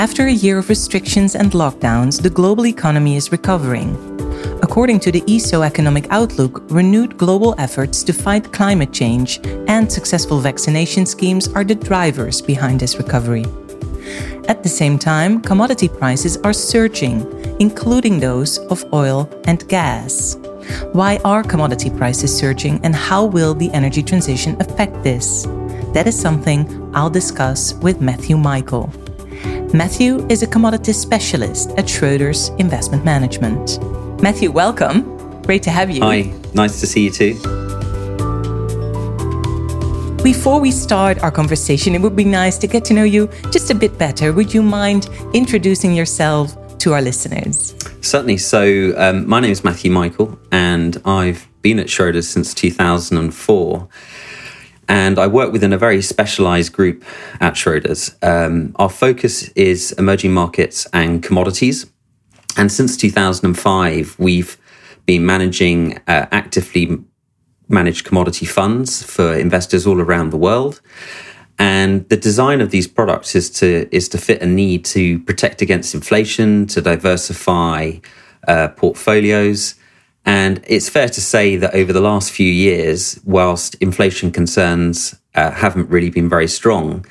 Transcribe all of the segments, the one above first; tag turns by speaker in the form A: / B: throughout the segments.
A: After a year of restrictions and lockdowns, the global economy is recovering. According to the ESO Economic Outlook, renewed global efforts to fight climate change and successful vaccination schemes are the drivers behind this recovery. At the same time, commodity prices are surging, including those of oil and gas. Why are commodity prices surging and how will the energy transition affect this? That is something I'll discuss with Matthew Michael. Matthew is a commodity specialist at Schroders Investment Management. Matthew, welcome. Great to have you.
B: Hi, nice to see you too.
A: Before we start our conversation, it would be nice to get to know you just a bit better. Would you mind introducing yourself to our listeners?
B: Certainly. So, um, my name is Matthew Michael, and I've been at Schroders since 2004 and I work within a very specialized group at Schroders. Um, our focus is emerging markets and commodities. And since 2005, we've been managing uh, actively managed commodity funds for investors all around the world. And the design of these products is to is to fit a need to protect against inflation, to diversify uh, portfolios, and it's fair to say that over the last few years, whilst inflation concerns uh, haven't really been very strong,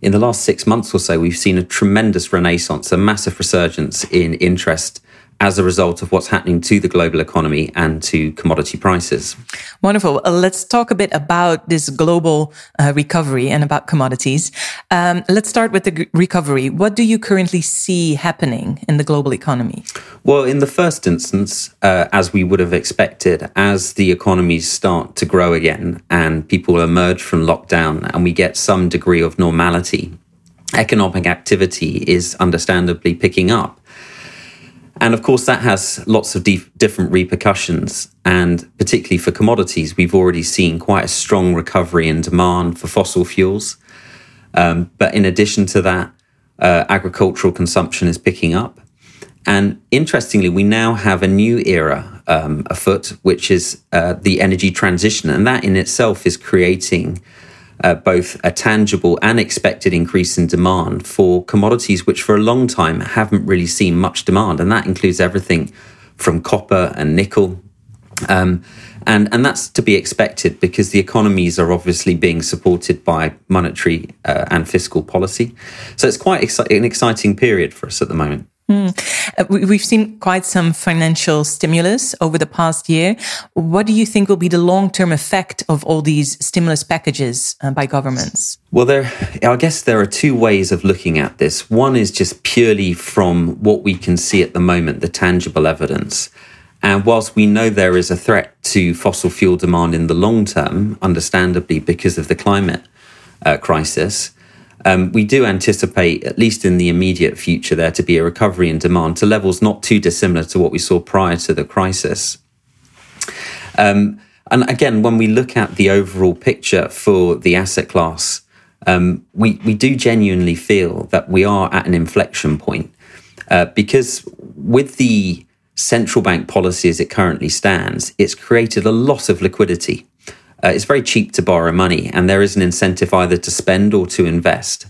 B: in the last six months or so, we've seen a tremendous renaissance, a massive resurgence in interest as a result of what's happening to the global economy and to commodity prices.
A: Wonderful. Uh, let's talk a bit about this global uh, recovery and about commodities. Um, let's start with the g- recovery. What do you currently see happening in the global economy?
B: Well, in the first instance, uh, as we would have expected, as the economies start to grow again and people emerge from lockdown and we get some degree of normality, economic activity is understandably picking up. And of course, that has lots of different repercussions. And particularly for commodities, we've already seen quite a strong recovery in demand for fossil fuels. Um, but in addition to that, uh, agricultural consumption is picking up. And interestingly, we now have a new era um, afoot, which is uh, the energy transition. And that in itself is creating uh, both a tangible and expected increase in demand for commodities which for a long time haven't really seen much demand. And that includes everything from copper and nickel. Um, and, and that's to be expected because the economies are obviously being supported by monetary uh, and fiscal policy. So it's quite exci- an exciting period for us at the moment.
A: Mm. We've seen quite some financial stimulus over the past year. What do you think will be the long term effect of all these stimulus packages uh, by governments?
B: Well, there, I guess there are two ways of looking at this. One is just purely from what we can see at the moment, the tangible evidence. And whilst we know there is a threat to fossil fuel demand in the long term, understandably because of the climate uh, crisis, um, we do anticipate, at least in the immediate future, there to be a recovery in demand to levels not too dissimilar to what we saw prior to the crisis. Um, and again, when we look at the overall picture for the asset class, um, we, we do genuinely feel that we are at an inflection point uh, because with the central bank policy as it currently stands, it's created a lot of liquidity uh, it's very cheap to borrow money, and there is an incentive either to spend or to invest.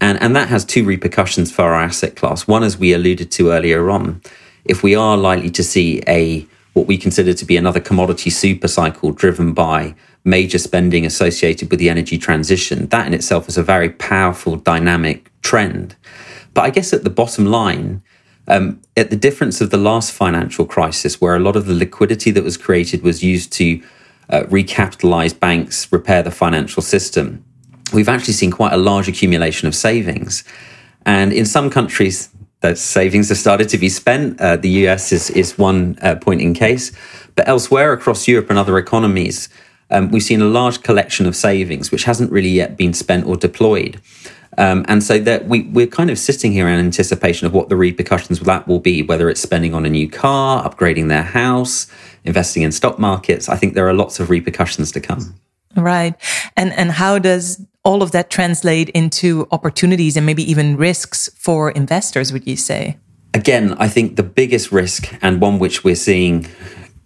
B: And, and that has two repercussions for our asset class. One, as we alluded to earlier on, if we are likely to see a what we consider to be another commodity super cycle driven by major spending associated with the energy transition, that in itself is a very powerful dynamic trend. But I guess at the bottom line, um, at the difference of the last financial crisis, where a lot of the liquidity that was created was used to uh, recapitalize banks, repair the financial system, we've actually seen quite a large accumulation of savings. And in some countries, those savings have started to be spent. Uh, the US is, is one uh, point in case. But elsewhere across Europe and other economies, um, we've seen a large collection of savings which hasn't really yet been spent or deployed. Um, and so that we, we're kind of sitting here in anticipation of what the repercussions of that will be, whether it's spending on a new car, upgrading their house, investing in stock markets. I think there are lots of repercussions to come.
A: Right. And and how does all of that translate into opportunities and maybe even risks for investors, would you say?
B: Again, I think the biggest risk and one which we're seeing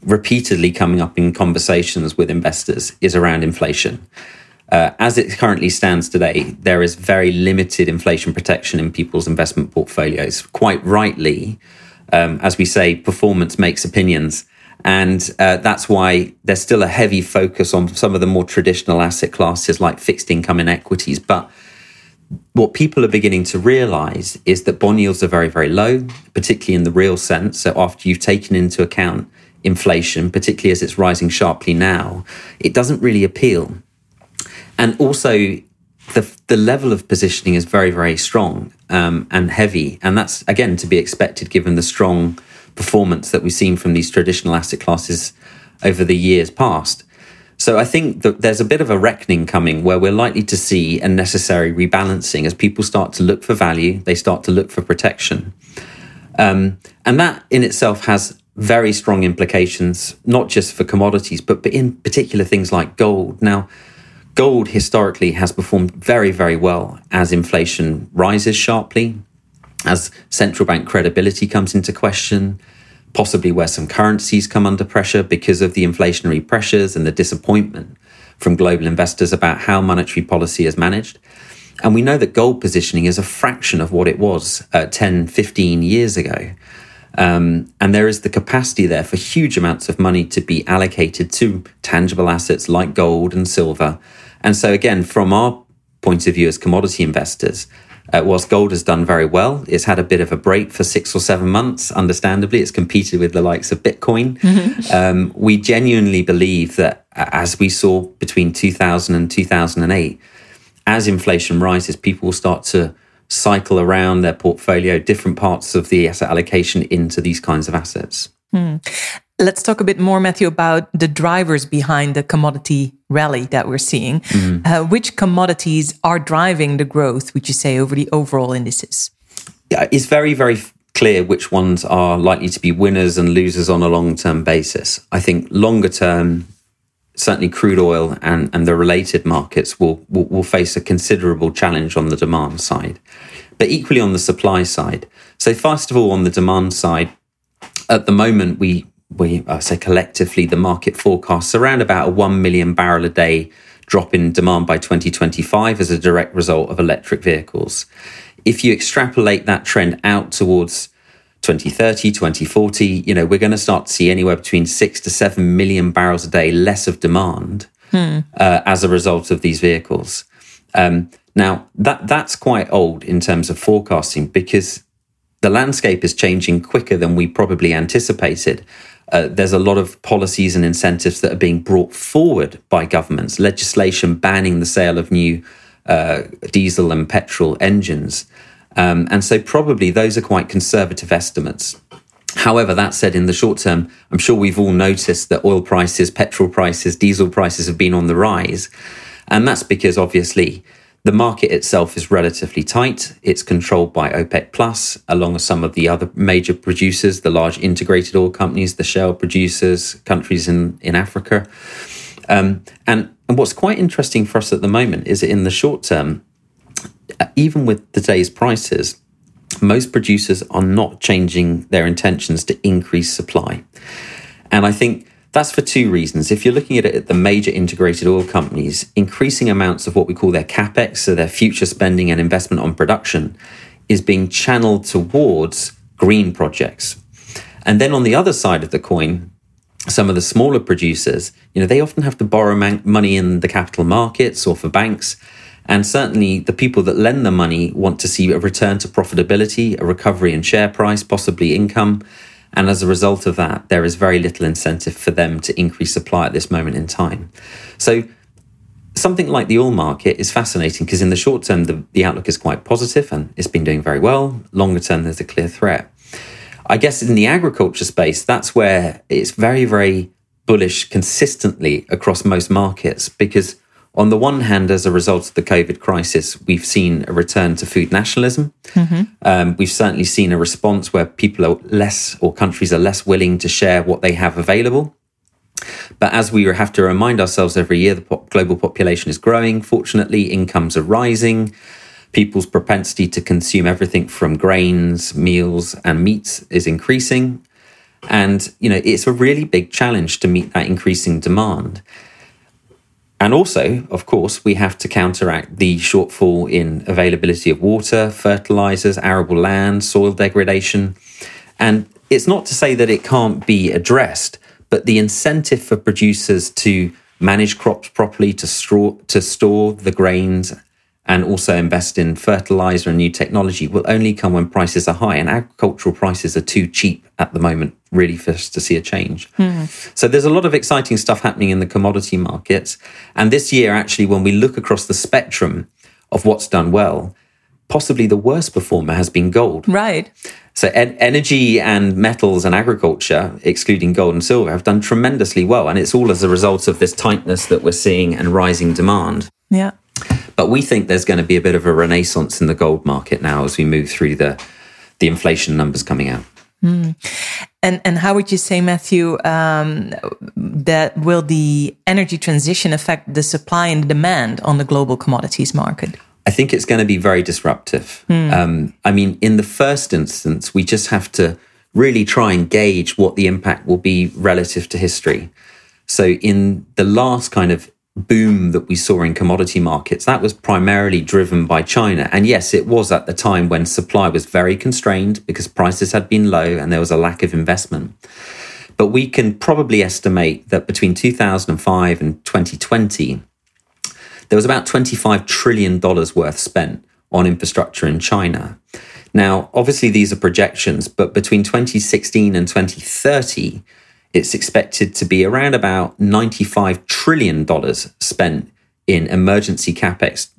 B: repeatedly coming up in conversations with investors is around inflation. Uh, as it currently stands today, there is very limited inflation protection in people's investment portfolios. Quite rightly, um, as we say, performance makes opinions. And uh, that's why there's still a heavy focus on some of the more traditional asset classes like fixed income and equities. But what people are beginning to realize is that bond yields are very, very low, particularly in the real sense. So after you've taken into account inflation, particularly as it's rising sharply now, it doesn't really appeal. And also, the, the level of positioning is very, very strong um, and heavy. And that's, again, to be expected given the strong performance that we've seen from these traditional asset classes over the years past. So I think that there's a bit of a reckoning coming where we're likely to see a necessary rebalancing as people start to look for value, they start to look for protection. Um, and that in itself has very strong implications, not just for commodities, but in particular things like gold. Now, gold historically has performed very, very well as inflation rises sharply, as central bank credibility comes into question, possibly where some currencies come under pressure because of the inflationary pressures and the disappointment from global investors about how monetary policy is managed. And we know that gold positioning is a fraction of what it was uh, 10, 15 years ago. Um, and there is the capacity there for huge amounts of money to be allocated to tangible assets like gold and silver. And so, again, from our point of view as commodity investors, uh, whilst gold has done very well, it's had a bit of a break for six or seven months. Understandably, it's competed with the likes of Bitcoin. Mm-hmm. Um, we genuinely believe that, as we saw between 2000 and 2008, as inflation rises, people will start to cycle around their portfolio, different parts of the asset allocation into these kinds of assets. Hmm.
A: Let's talk a bit more, Matthew, about the drivers behind the commodity rally that we're seeing. Mm. Uh, which commodities are driving the growth, would you say, over the overall indices?
B: Yeah, it's very, very clear which ones are likely to be winners and losers on a long term basis. I think longer term, certainly crude oil and, and the related markets will, will, will face a considerable challenge on the demand side, but equally on the supply side. So, first of all, on the demand side, at the moment, we we I say collectively the market forecasts around about a 1 million barrel a day drop in demand by 2025 as a direct result of electric vehicles. If you extrapolate that trend out towards 2030, 2040, you know, we're going to start to see anywhere between 6 to 7 million barrels a day less of demand hmm. uh, as a result of these vehicles. Um, now, that that's quite old in terms of forecasting because the landscape is changing quicker than we probably anticipated. Uh, there's a lot of policies and incentives that are being brought forward by governments, legislation banning the sale of new uh, diesel and petrol engines. Um, and so, probably those are quite conservative estimates. However, that said, in the short term, I'm sure we've all noticed that oil prices, petrol prices, diesel prices have been on the rise. And that's because obviously the market itself is relatively tight. It's controlled by OPEC Plus, along with some of the other major producers, the large integrated oil companies, the shale producers, countries in, in Africa. Um, and, and what's quite interesting for us at the moment is in the short term, even with today's prices, most producers are not changing their intentions to increase supply. And I think that's for two reasons. If you're looking at it at the major integrated oil companies, increasing amounts of what we call their capex, so their future spending and investment on production, is being channeled towards green projects. And then on the other side of the coin, some of the smaller producers, you know, they often have to borrow man- money in the capital markets or for banks. And certainly the people that lend the money want to see a return to profitability, a recovery in share price, possibly income. And as a result of that, there is very little incentive for them to increase supply at this moment in time. So, something like the oil market is fascinating because in the short term, the, the outlook is quite positive and it's been doing very well. Longer term, there's a clear threat. I guess in the agriculture space, that's where it's very, very bullish consistently across most markets because on the one hand, as a result of the COVID crisis, we've seen a return to food nationalism. Mm-hmm. Um, we've certainly seen a response where people are less, or countries are less willing to share what they have available. But as we have to remind ourselves every year, the global population is growing. Fortunately, incomes are rising. People's propensity to consume everything from grains, meals, and meats is increasing. And, you know, it's a really big challenge to meet that increasing demand. And also, of course, we have to counteract the shortfall in availability of water, fertilizers, arable land, soil degradation. And it's not to say that it can't be addressed, but the incentive for producers to manage crops properly, to store, to store the grains and also invest in fertilizer and new technology will only come when prices are high. And agricultural prices are too cheap at the moment, really, for us to see a change. Hmm. So there's a lot of exciting stuff happening in the commodity markets. And this year, actually, when we look across the spectrum of what's done well, possibly the worst performer has been gold.
A: Right.
B: So en- energy and metals and agriculture, excluding gold and silver, have done tremendously well. And it's all as a result of this tightness that we're seeing and rising demand.
A: Yeah.
B: But we think there's going to be a bit of a renaissance in the gold market now as we move through the the inflation numbers coming out.
A: Mm. And and how would you say, Matthew, um, that will the energy transition affect the supply and demand on the global commodities market?
B: I think it's going to be very disruptive. Mm. Um, I mean, in the first instance, we just have to really try and gauge what the impact will be relative to history. So, in the last kind of boom that we saw in commodity markets, that was primarily driven by China. And yes, it was at the time when supply was very constrained because prices had been low and there was a lack of investment. But we can probably estimate that between 2005 and 2020, there was about $25 trillion worth spent on infrastructure in China. Now, obviously, these are projections, but between 2016 and 2030, it's expected to be around about $95 trillion spent in emergency capex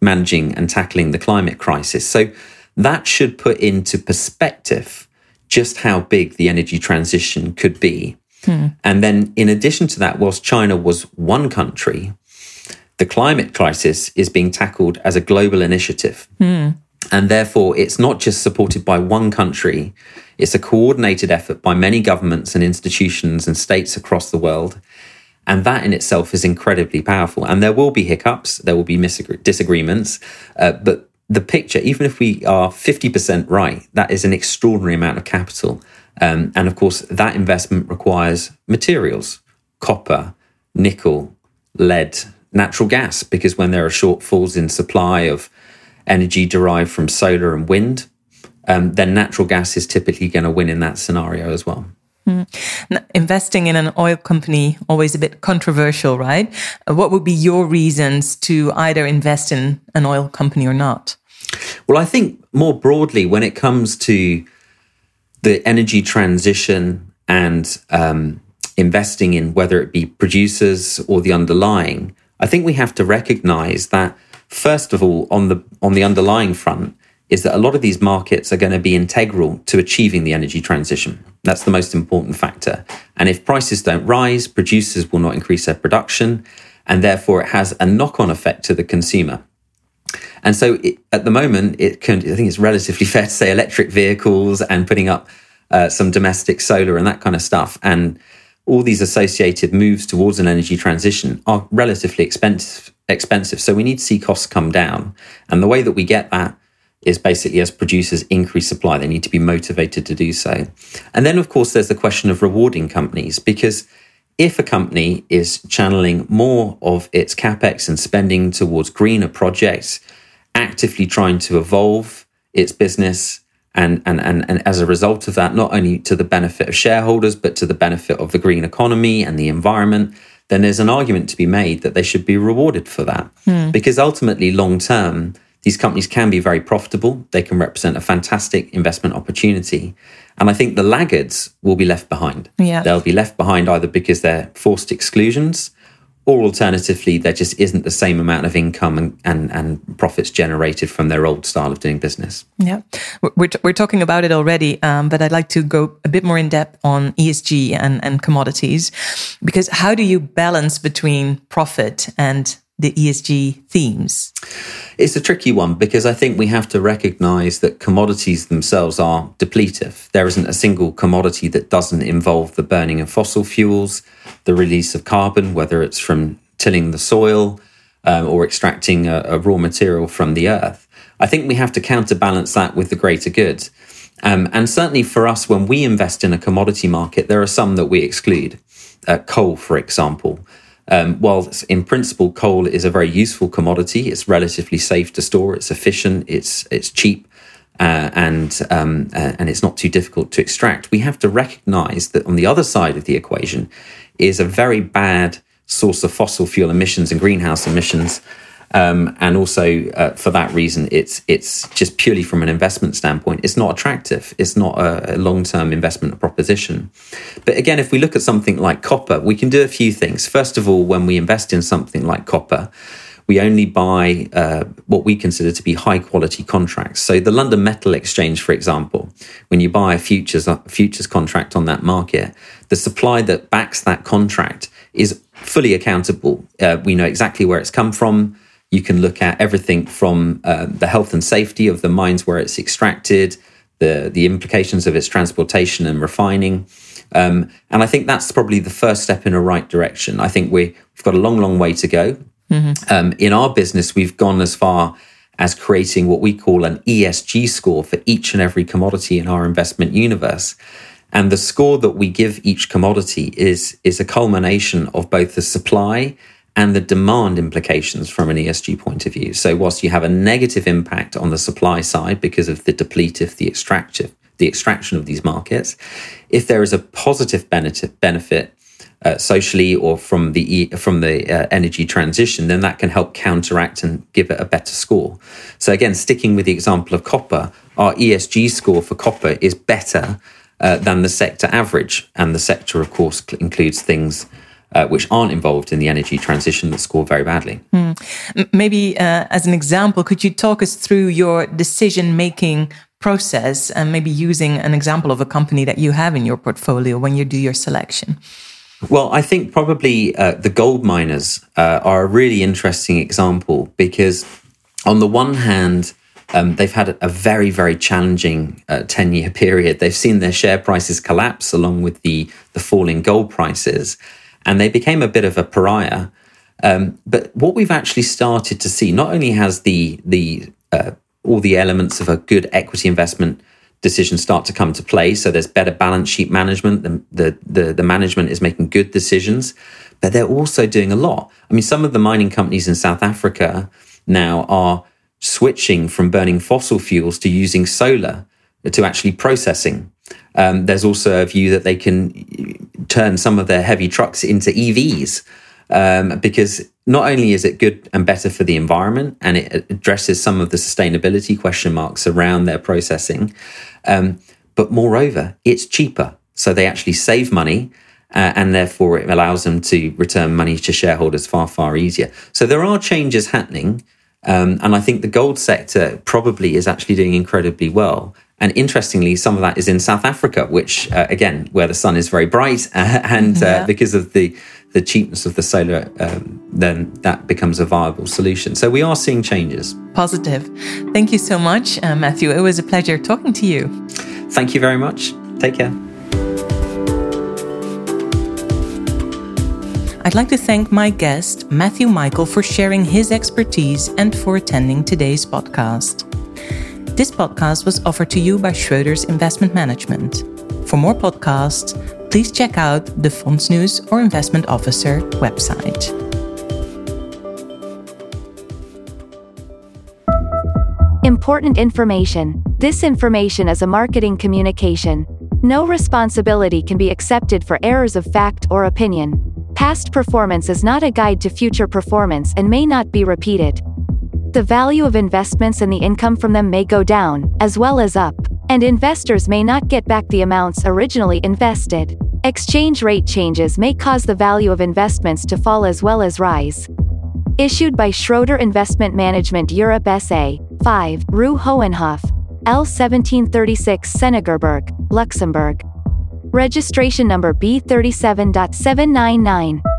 B: managing and tackling the climate crisis. So that should put into perspective just how big the energy transition could be. Hmm. And then, in addition to that, whilst China was one country, the climate crisis is being tackled as a global initiative. Hmm. And therefore, it's not just supported by one country, it's a coordinated effort by many governments and institutions and states across the world. And that in itself is incredibly powerful. And there will be hiccups, there will be disagreements, uh, but the picture, even if we are 50% right, that is an extraordinary amount of capital. Um, and of course, that investment requires materials copper, nickel, lead, natural gas, because when there are shortfalls in supply of energy derived from solar and wind, um, then natural gas is typically going to win in that scenario as well.
A: Mm. investing in an oil company always a bit controversial, right? Uh, what would be your reasons to either invest in an oil company or not?
B: Well, I think more broadly, when it comes to the energy transition and um, investing in whether it be producers or the underlying, I think we have to recognize that first of all, on the on the underlying front, is that a lot of these markets are going to be integral to achieving the energy transition. That's the most important factor. And if prices don't rise, producers will not increase their production, and therefore it has a knock-on effect to the consumer. And so, it, at the moment, it can. I think it's relatively fair to say electric vehicles and putting up uh, some domestic solar and that kind of stuff, and all these associated moves towards an energy transition are relatively expensive. Expensive, so we need to see costs come down, and the way that we get that is basically as producers increase supply, they need to be motivated to do so. And then, of course, there's the question of rewarding companies because if a company is channeling more of its capex and spending towards greener projects, actively trying to evolve its business, and, and, and, and as a result of that, not only to the benefit of shareholders, but to the benefit of the green economy and the environment, then there's an argument to be made that they should be rewarded for that. Hmm. Because ultimately, long term, these companies can be very profitable. They can represent a fantastic investment opportunity. And I think the laggards will be left behind.
A: Yeah.
B: They'll be left behind either because they're forced exclusions or alternatively, there just isn't the same amount of income and, and, and profits generated from their old style of doing business.
A: Yeah, we're, t- we're talking about it already, um, but I'd like to go a bit more in depth on ESG and, and commodities because how do you balance between profit and the ESG themes?
B: It's a tricky one because I think we have to recognize that commodities themselves are depletive. There isn't a single commodity that doesn't involve the burning of fossil fuels, the release of carbon, whether it's from tilling the soil um, or extracting a, a raw material from the earth. I think we have to counterbalance that with the greater good. Um, and certainly for us, when we invest in a commodity market, there are some that we exclude. Uh, coal, for example. Um, while in principle coal is a very useful commodity, it's relatively safe to store, it's efficient, it's it's cheap, uh, and um, uh, and it's not too difficult to extract. We have to recognise that on the other side of the equation is a very bad source of fossil fuel emissions and greenhouse emissions. Um, and also uh, for that reason, it's it's just purely from an investment standpoint, it's not attractive. It's not a, a long term investment proposition. But again, if we look at something like copper, we can do a few things. First of all, when we invest in something like copper, we only buy uh, what we consider to be high quality contracts. So the London Metal Exchange, for example, when you buy a futures a futures contract on that market, the supply that backs that contract is fully accountable. Uh, we know exactly where it's come from. You can look at everything from uh, the health and safety of the mines where it's extracted, the the implications of its transportation and refining. Um, and I think that's probably the first step in a right direction. I think we, have got a long, long way to go. Mm-hmm. Um, in our business, we've gone as far as creating what we call an ESG score for each and every commodity in our investment universe. And the score that we give each commodity is, is a culmination of both the supply and the demand implications from an ESG point of view. So, whilst you have a negative impact on the supply side because of the depletive, the extractive, the extraction of these markets, if there is a positive benefit, benefit uh, socially or from the from the uh, energy transition, then that can help counteract and give it a better score. So again, sticking with the example of copper, our ESG score for copper is better uh, than the sector average, and the sector, of course, includes things uh, which aren't involved in the energy transition that score very badly. Mm.
A: Maybe uh, as an example, could you talk us through your decision making process and maybe using an example of a company that you have in your portfolio when you do your selection?
B: Well, I think probably uh, the gold miners uh, are a really interesting example because, on the one hand, um, they've had a very, very challenging 10 uh, year period. They've seen their share prices collapse along with the, the falling gold prices and they became a bit of a pariah. Um, but what we've actually started to see, not only has the the uh, all the elements of a good equity investment decision start to come to play, so there's better balance sheet management. The, the the the management is making good decisions, but they're also doing a lot. I mean, some of the mining companies in South Africa now are switching from burning fossil fuels to using solar to actually processing. Um, there's also a view that they can turn some of their heavy trucks into EVs um, because not only is it good and better for the environment and it addresses some of the sustainability question marks around their processing, um, but moreover, it's cheaper. So they actually save money. Uh, and therefore, it allows them to return money to shareholders far, far easier. So there are changes happening. Um, and I think the gold sector probably is actually doing incredibly well. And interestingly, some of that is in South Africa, which uh, again, where the sun is very bright, uh, and uh, yeah. because of the the cheapness of the solar, um, then that becomes a viable solution. So we are seeing changes.
A: Positive. Thank you so much, uh, Matthew. It was a pleasure talking to you.
B: Thank you very much. Take care.
A: I'd like to thank my guest, Matthew Michael, for sharing his expertise and for attending today's podcast. This podcast was offered to you by Schroders Investment Management. For more podcasts, please check out the Fondsnieuws or Investment Officer website.
C: Important information. This information is a marketing communication. No responsibility can be accepted for errors of fact or opinion. Past performance is not a guide to future performance and may not be repeated. The value of investments and the income from them may go down, as well as up, and investors may not get back the amounts originally invested. Exchange rate changes may cause the value of investments to fall as well as rise. Issued by Schroder Investment Management Europe SA, 5, Rue Hohenhof, L 1736 Senningerberg, Luxembourg. Registration number B37.799.